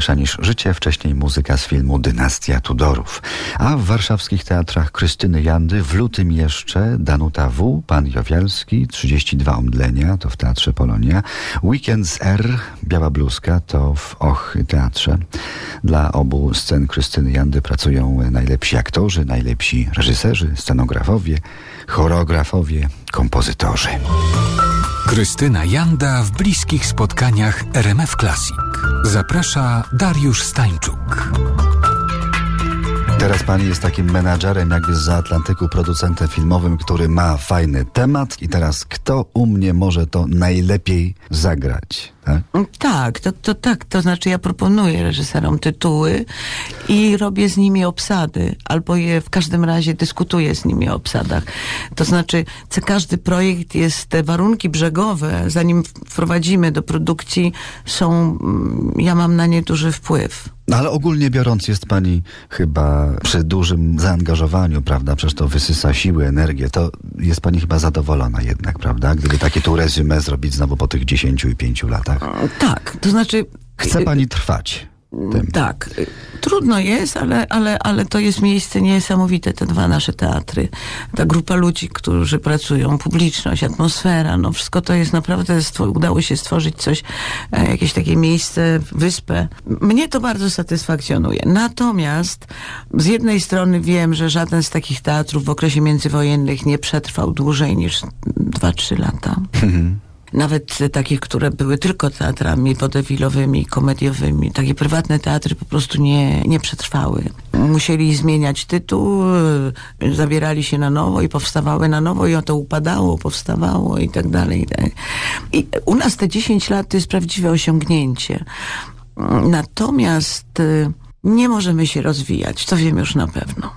Piękniejsza niż życie, wcześniej muzyka z filmu Dynastia Tudorów. A w warszawskich teatrach Krystyny Jandy, w lutym jeszcze Danuta W., Pan Jowialski, 32 omdlenia, to w Teatrze Polonia, Weekend z R, Biała Bluzka, to w Och Teatrze. Dla obu scen Krystyny Jandy pracują najlepsi aktorzy, najlepsi reżyserzy, scenografowie, choreografowie, kompozytorzy. Krystyna Janda w bliskich spotkaniach RMF Classic. Zaprasza Dariusz Stańczuk. Teraz pani jest takim menadżerem jakby z Atlantyku, producentem filmowym, który ma fajny temat i teraz kto u mnie może to najlepiej zagrać? Tak, tak to, to tak. To znaczy ja proponuję reżyserom tytuły i robię z nimi obsady, albo je w każdym razie dyskutuję z nimi o obsadach. To znaczy każdy projekt jest, te warunki brzegowe, zanim wprowadzimy do produkcji, są, mm, ja mam na nie duży wpływ. No ale ogólnie biorąc jest pani chyba przy dużym zaangażowaniu, prawda? Przecież to wysysa siły, energię. To jest pani chyba zadowolona jednak, prawda? Gdyby takie tu resume zrobić znowu po tych 10 i 5 latach. Tak, to znaczy... Chce pani trwać. Tym. Tak. Trudno jest, ale, ale, ale to jest miejsce niesamowite, te dwa nasze teatry. Ta grupa ludzi, którzy pracują, publiczność, atmosfera, no wszystko to jest naprawdę, udało się stworzyć coś, e, jakieś takie miejsce, wyspę. Mnie to bardzo satysfakcjonuje. Natomiast z jednej strony wiem, że żaden z takich teatrów w okresie międzywojennych nie przetrwał dłużej niż 2-3 lata. Nawet takich, które były tylko teatrami wodewilowymi, komediowymi. Takie prywatne teatry po prostu nie, nie przetrwały. Musieli zmieniać tytuł, zabierali się na nowo i powstawały na nowo i to upadało, powstawało i tak dalej. I u nas te 10 lat to jest prawdziwe osiągnięcie. Natomiast y, nie możemy się rozwijać, to wiem już na pewno.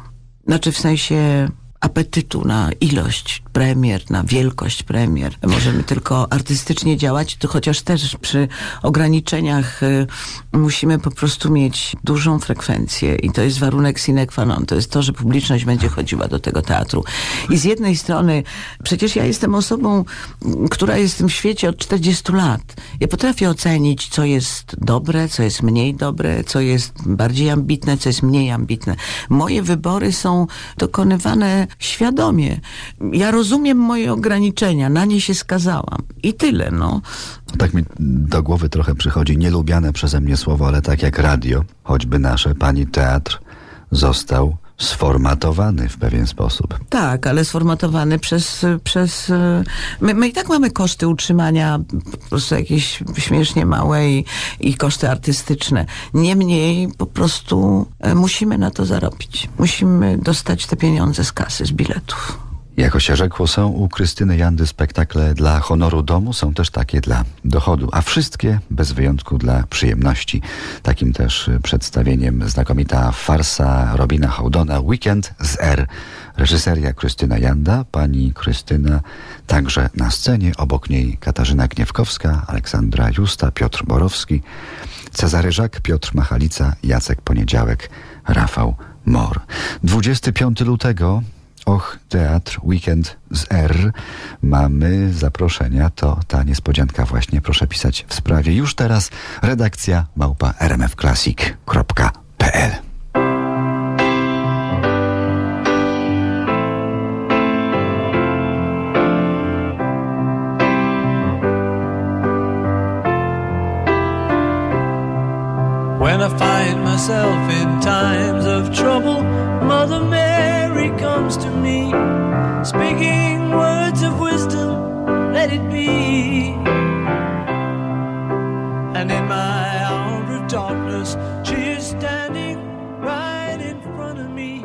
Znaczy w sensie apetytu na ilość premier, na wielkość premier. Możemy tylko artystycznie działać, to chociaż też przy ograniczeniach y, musimy po prostu mieć dużą frekwencję i to jest warunek sine qua non. To jest to, że publiczność będzie chodziła do tego teatru. I z jednej strony, przecież ja jestem osobą, która jest w tym świecie od 40 lat. Ja potrafię ocenić, co jest dobre, co jest mniej dobre, co jest bardziej ambitne, co jest mniej ambitne. Moje wybory są dokonywane świadomie. Ja rozumiem moje ograniczenia, na nie się skazałam. I tyle, no. Tak mi do głowy trochę przychodzi nielubiane przeze mnie słowo, ale tak jak radio, choćby nasze, pani teatr został sformatowany w pewien sposób. Tak, ale sformatowany przez... przez my, my i tak mamy koszty utrzymania po prostu jakieś śmiesznie małe i, i koszty artystyczne. Niemniej po prostu e, musimy na to zarobić. Musimy dostać te pieniądze z kasy, z biletów. Jako się rzekło, są u Krystyny Jandy spektakle dla honoru domu, są też takie dla dochodu, a wszystkie bez wyjątku dla przyjemności. Takim też przedstawieniem znakomita farsa Robina Houdona Weekend z R. Reżyseria Krystyna Janda, pani Krystyna także na scenie, obok niej Katarzyna Gniewkowska, Aleksandra Justa, Piotr Borowski, Cezary Żak, Piotr Machalica, Jacek Poniedziałek, Rafał Mor. 25 lutego Och, teatr, weekend z R. Mamy zaproszenia, to ta niespodzianka właśnie. Proszę pisać w sprawie już teraz. Redakcja małpa rmfclassic.pl When I find myself in times of trouble, Mother Mary memory comes to me, speaking words of wisdom, let it be. And in my hour of darkness, she is standing right in front of me.